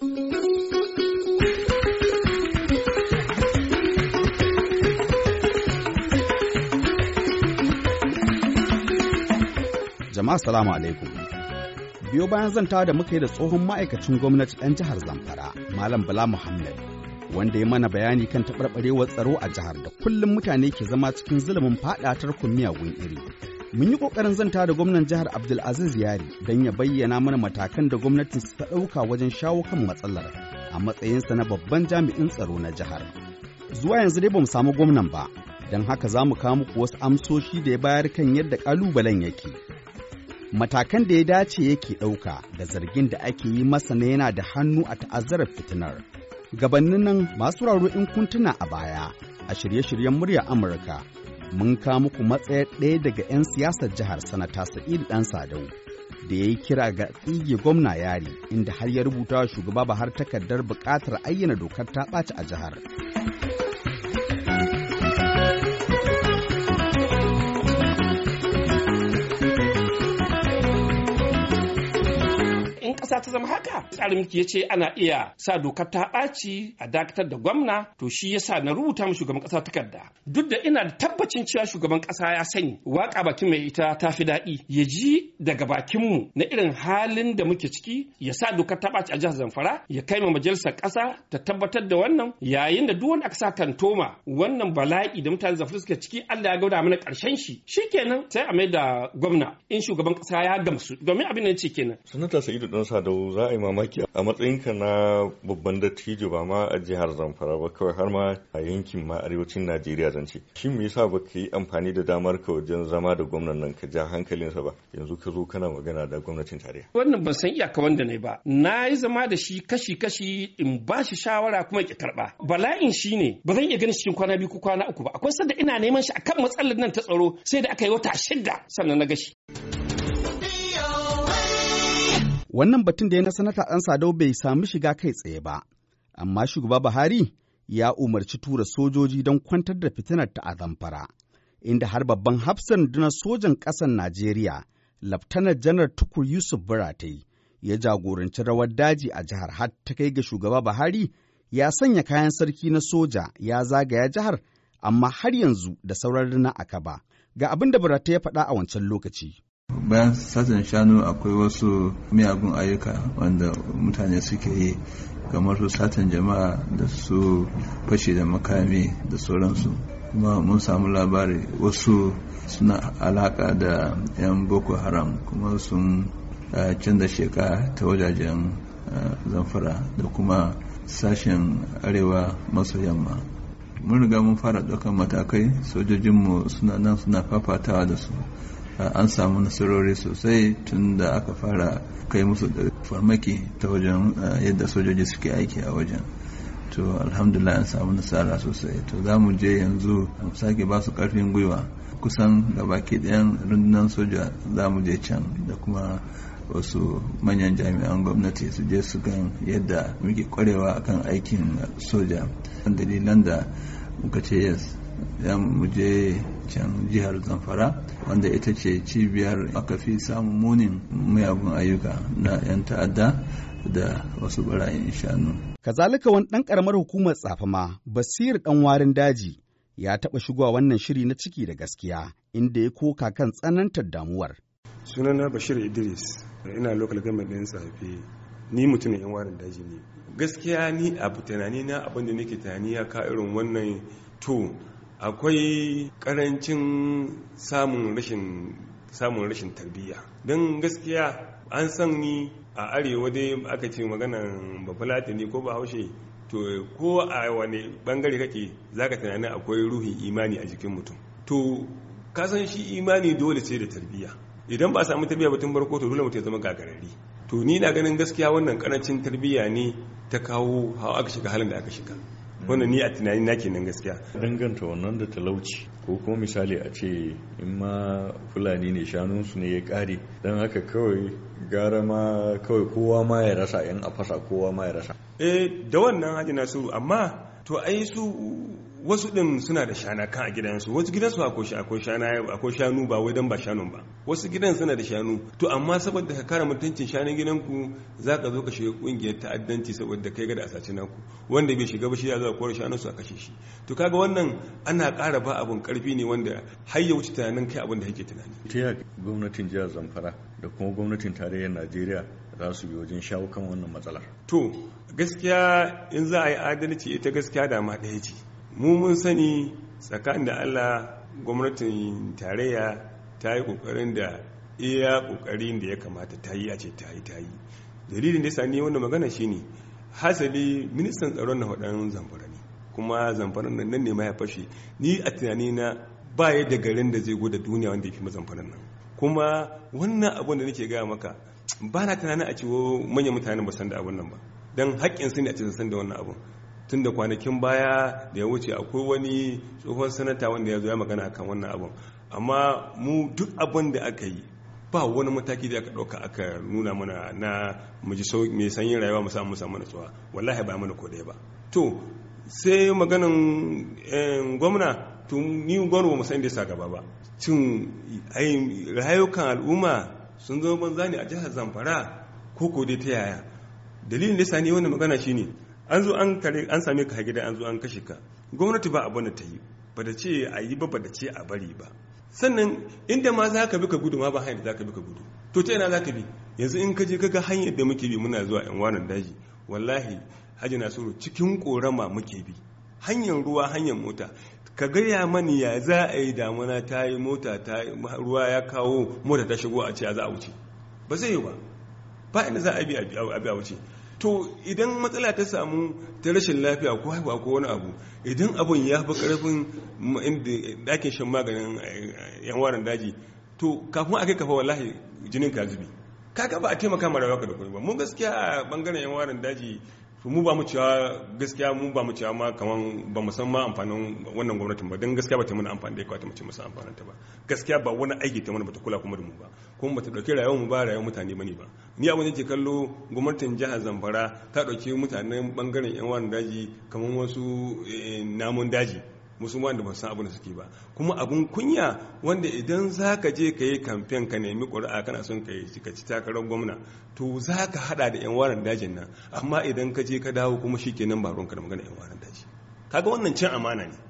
Jama'a salamu alaikum. Biyo bayan zanta da muka yi da tsohon ma'aikacin gwamnati ɗan jihar Zamfara, Malam Bala Muhammad, wanda ya mana bayani kan taɓarɓarewar tsaro a jihar da kullum mutane ke zama cikin zulumin faɗa tarkon miyagun iri. Mun yi ƙoƙarin zanta da gwamnan jihar Abdulaziz Yari don ya bayyana mana matakan da gwamnatin ta ɗauka wajen shawo kan matsalar a matsayinsa na babban jami'in tsaro na jihar. Zuwa yanzu dai ba mu samu gwamnan ba, don haka za mu kawo muku wasu amsoshi da ya bayar kan yadda ƙalubalen yake. Matakan da ya dace yake ɗauka da zargin da ake yi masa na yana da hannu a ta'azzarar fitinar. Gabannin nan masu raro in kuntuna a baya a shirye-shiryen murya Amurka mun kawo muku matsayar ɗaya daga 'yan siyasar jihar sanata Sa'idu ɗan Sadau da ya yi kira ga tsige gwamna yari inda har ya rubuta wa shugaba Bahar takardar buƙatar ayyana dokar ta ɓaci a jihar. Ta zama haka. Tsarin ya ce ana iya sa dokar ta ɓaci a dakatar da gwamna to shi yasa na rubuta mu shugaban ƙasa takarda. Duk da ina da tabbacin cewa shugaban ƙasa ya sani waƙa bakin mai ita ta fi daɗi. Ya ji daga bakin mu na irin halin da muke ciki ya sa dokar ta ɓaci a jihar Zamfara ya kai ma majalisar ƙasa ta tabbatar da wannan yayin da duk wanda aka sa kantoma wannan bala'i da mutanen Zamfara suke ciki Allah ya gauda mana ƙarshen shi. Shikenan sai a mai da gwamna in shugaban ƙasa ya gamsu. Domin abin da ya ce kenan. Sanata sa'idu dan sadau za a yi mamaki. A matsayinka na babban dattijo ba ma a jihar zamfara ba kawai har ma a yankin ma arewacin najeriya zance shi me yasa ba ka yi amfani da damar ka wajen zama da gwamnan nan ka ja hankalinsa ba? Yanzu ka zo kana magana da gwamnatin tarayya. Wannan ban san iyaka wanda ne ba. Na yi zama da shi kashi kashi in ba shi shawara kuma ki karɓa bala'in shi ne ba zan iya ganin cikin kwana biyu ko kwana uku ba. Akwai sanda ina neman shi akan matsalar nan ta tsaro sai da aka yi wata shida sannan na gashi Wannan batun da ya na sanata ɗan Sadau bai sami shiga kai tsaye ba, amma shugaba Buhari ya umarci tura sojoji don kwantar da fitinar ta a zamfara, inda har babban hafsan na sojan ƙasar Najeriya, Laftanar Janar Tukur Yusuf Buratai, ya jagoranci rawar daji a jihar har ta kai ga shugaba Buhari ya sanya kayan sarki na soja ya zagaya jihar, amma har yanzu da sauran rina aka ba. Ga abin da Buratai ya faɗa a wancan lokaci. Bayan satan shanu akwai wasu miyagun ayyuka wanda mutane suke yi kamar su satan jama'a da su fashe da makami da sauransu. Kuma mun samu labari wasu suna alaka da 'yan boko haram kuma sun canza sheka ta wajajen zamfara da kuma sashen arewa maso yamma. Mun riga mun fara ɗaukar matakai sojojinmu suna nan suna fafatawa da su. An samu nasarori sosai tun da aka fara kai musu da farmaki ta wajen yadda sojoji suke aiki a wajen. To alhamdulillah an samu nasara sosai. To za mu je yanzu mu sake ba su ƙarfin gwiwa. Kusan baki ɗayan rundunar soja za mu je can da kuma wasu manyan jami'an gwamnati su je su gan yadda muke kwarewa akan aikin soja. Dalilan da muka ce yes ya mu je can jihar zamfara wanda ita ce cibiyar aka fi samun munin mayagun ayyuka na 'yan ta'adda da wasu barayin shanu. Kazalika wani ɗan ƙaramar hukumar tsafama Basir ɗan warin daji ya taɓa shigowa wannan shiri na ciki da gaskiya inda ya koka kan tsanantar damuwar. Sunana Bashir Idris ina local government ɗin tsafe ni mutumin yan warin daji ne. Gaskiya ni abu tunani na abin da nake tunani ya ka irin wannan to akwai ƙarancin samun rashin samun rashin tarbiyya. Don gaskiya an san ni a arewa dai aka ce maganan bafulatani ko bahaushe to ko a wani ɓangare kake zaka tunani akwai ruhin imani a jikin mutum. To kasan shi imani dole ce da tarbiyya. Idan ba samu tarbiyya batun barko to dole mutum ya zama gagarari to ni na ganin gaskiya wannan ƙarancin tarbiyya ne ta kawo hawa aka shiga halin da aka shiga. Wannan ni a tunani na kenan gaskiya. Danganta wannan da talauci ko kuma misali a ce in ma fulani ne shanunsu ne ya kare don haka kawai gara ma kawai kowa ma ya rasa yan a fasa kowa ma ya rasa. Eh da wannan haji nasiru amma to ai su wasu din suna da shana kan a gidansu. Wasu gidansu akwai akwai shana akwai shanu ba wai dan ba shanun ba. Wasu gidan suna da shanu. To amma saboda ka kare mutuncin shanun gidanku zaka zo ka shiga ƙungiyar ta'addanci saboda kai ga da asaci naku. Wanda bai shiga ba shi ya zo kore shanun su a kashe shi. To kaga wannan ana ƙara ba abun ƙarfi ne wanda har ya wuce tunanin kai abin da yake tunani. Ta gwamnatin jihar zamfara da kuma gwamnatin tarayyar najeriya za su bi wajen shawo kan wannan matsalar? To gaskiya in za a yi adalci ita gaskiya da ma ɗaya ce. Mu mun sani tsakanin da allah gwamnatin tarayya ta yi ƙoƙarin da iya ƙoƙarin da ya kamata ta yi a ce ta yi ta yi. Dalilin da ya sani wanda magana shine hasali ministan tsaron na hudan zamfara ne kuma zamfaran nan ne ma ya fashe. Ni a tunani na ba ya da garin da zai goda duniya wanda ya fi mazamfaran nan. Kuma wannan abun da nake gaya maka ba na tunanin a cewa manyan mutane ba san da abun nan ba. Don haƙƙin su ne a ce san da wannan abun. Tun da kwanakin baya da ya wuce akwai wani tsohon sanata wanda ya zo ya magana akan wannan abun. Amma mu duk abin da aka yi ba wani mataki da aka ɗauka aka nuna mana na muji mai sanyin rayuwa mu samu samu natsuwa. Wallahi ba mana ko ba. To sai maganin gwamna to ni gwamna ba mu san da sa gaba ba. Cin rayukan al'umma sun zama banza ne a jihar zamfara? Ko ko dai ta yaya? Dalilin da sani wannan magana shine an zo an kare an same ka gida an zo an kashe ka. Gwamnati ba abin da ta yi. Ba da ce a yi ba ba da ce a bari ba. Sannan inda ma za ka bi ka gudu ma ba hanyar da za ka bi ka gudu. To ta yana za ka bi? Yanzu in ka je ka ga hanyar da muke bi muna zuwa yan wanan daji. Wallahi hajji nasiru cikin korama muke bi. Hanyar ruwa hanyar mota. Ka gaya mani ya za a yi damuna ta yi mota ta ruwa ya kawo mota ta shigo a ce za a wuce. Ba zai yi ba. Ba inda za a bi a wuce. To idan matsala ta samu ta rashin lafiya ko haihuwa ko wani abu idan abun ya fi ƙarfin inda ɗakin shan maganin yan waran daji to kafin a kai kafa wallahi jinin ka zubi ba a taimaka ma rayuwa da kuma ba. Mun gaskiya a ɓangaren yan waran daji mu ba mu cewa gaskiya mu ba mu cewa ma kaman ba mu san ma amfanin wannan gwamnatin ba. Don gaskiya ba ta mana amfani da ya kwata mu ce musu amfanin ta ba. Gaskiya ba wani aiki ta mana ba ta kula kuma da mu ba. Kuma ba ta ɗauki rayuwar mu ba rayuwar mutane ba ne ba. Ni abin da ke kallo gwamnatin jihar Zamfara ta ɗauki mutanen ɓangaren yan wani daji kaman wasu namun daji. Musulman da ba san abin da suke ba. Kuma abun kunya wanda idan za ka je ka yi kamfen ka nemi ƙuri'a kana son ka yi ka ci takarar gwamna to za ka hada da yan waran dajin nan. Amma idan ka je ka dawo kuma shi kenan ba ruwanka da magana yan waran daji. Kaga wannan cin amana ne.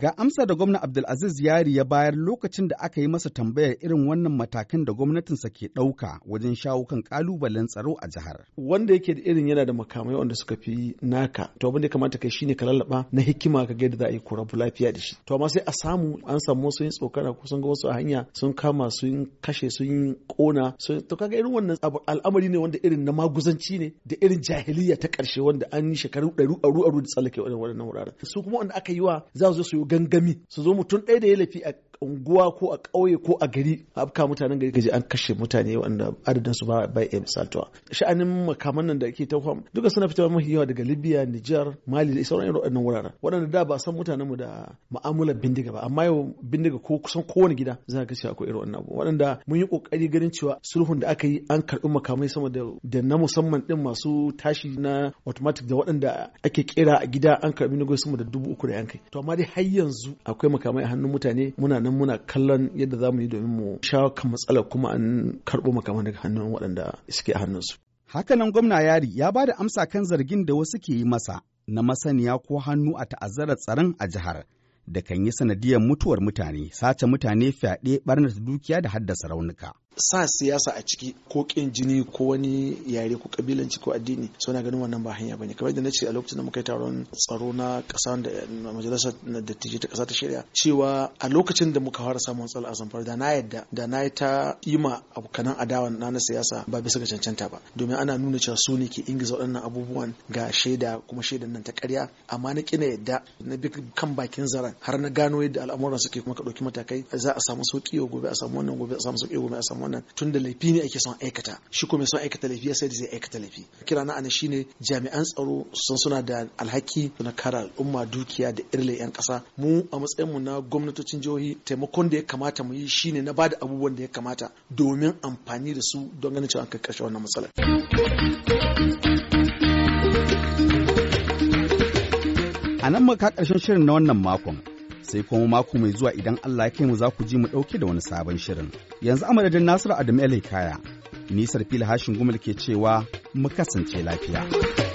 Ga amsa da gwamna Abdulaziz Yari ya bayar lokacin da aka yi masa tambayar irin wannan matakan da gwamnatinsa ke ɗauka wajen shawo kan ƙalubalen tsaro a jihar. Wanda yake da irin yana da makamai wanda suka fi naka, to abin da kamata kai shine ka lallaba na hikima ka yadda za a yi kurabu lafiya da shi. To amma sai a samu an samu wasu yin tsokana ko sun ga wasu a hanya sun kama sun kashe sun kona to kaga irin wannan al'amari ne wanda irin na maguzanci ne da irin jahiliya ta ƙarshe wanda an yi shekaru ɗaru aru aru da tsallake waɗannan wuraren. Su kuma wanda aka yi wa za su zo su gangami su zo mutum ɗaya da ya lafi a unguwa ko a ƙauye ko a gari afka mutanen gari kaji an kashe mutane wanda adadin su ba bai iya misaltuwa. Sha'anin makaman nan da ake ta duka suna fitowa mafi yawa daga libya niger mali da sauran irin waɗannan wuraren. Waɗanda da ba san mutanen mu da ma'amular bindiga ba amma yau bindiga ko kusan kowane gida za ka cewa akwai irin wannan abu. Waɗanda mun yi ƙoƙari ganin cewa sulhun da aka yi an karɓi makamai sama da da na musamman ɗin masu tashi na automatic da waɗanda ake kera a gida an karɓi na sama da dubu uku da yankai to amma dai har yanzu akwai makamai a hannun mutane muna nan muna kallon yadda za mu yi domin mu shawo kan matsalar kuma an karɓo makamai daga hannun waɗanda suke a hannunsu. Hakanan gwamna yari ya ba da amsa kan zargin da wasu ke yi masa na masaniya ko hannu a ta'azzarar tsaron a jihar da kan yi sanadiyar mutuwar mutane, sace mutane fyaɗe, ɓarnata dukiya da haddasa raunuka. Sa siyasa a ciki ko kin jini ko wani yare ko kabilanci ko addini so na ganin wannan ba hanya ba ne. Kamar da nace a lokacin da muka yi taron tsaro na kasa da majalisar dattijai ta kasa ta shirya cewa a lokacin da muka fara samun matsala a zamfara da na yadda da na yi ta yi ma abokanan adawan na na siyasa ba bisa ga cancanta ba. Domin ana nuna cewa su ne ke ingiza waɗannan abubuwan ga shaida kuma shaidan nan ta ƙarya. Amma na kina yadda na bi kan bakin zaren har na gano yadda al'amuran suke kuma ka ɗauki matakai za a samu sauƙi gobe a samu wannan gobe a samu sauƙi gobe a samu wannan tun da laifi ne ake son aikata. Shi kuma son aikata laifi ya sai da zai aikata laifi. Kira na ana shine jami'an tsaro sun suna da alhaki na kare al'umma dukiya da irle yan kasa mu a matsayin mu na gwamnatocin jihohi taimakon da ya kamata mu yi shine na ba da abubuwan da ya kamata domin amfani da su don ganin cewa an kai ƙarshe wannan matsalar. A nan muka ƙarshen shirin na wannan makon. Sai kuma mako mai zuwa idan Allah ya kai mu za ku ji mu ɗauke da wani sabon shirin. Yanzu a madadin Nasiru Adamu El Hikaya. Nisar fili hashin gumal ke cewa mu kasance lafiya.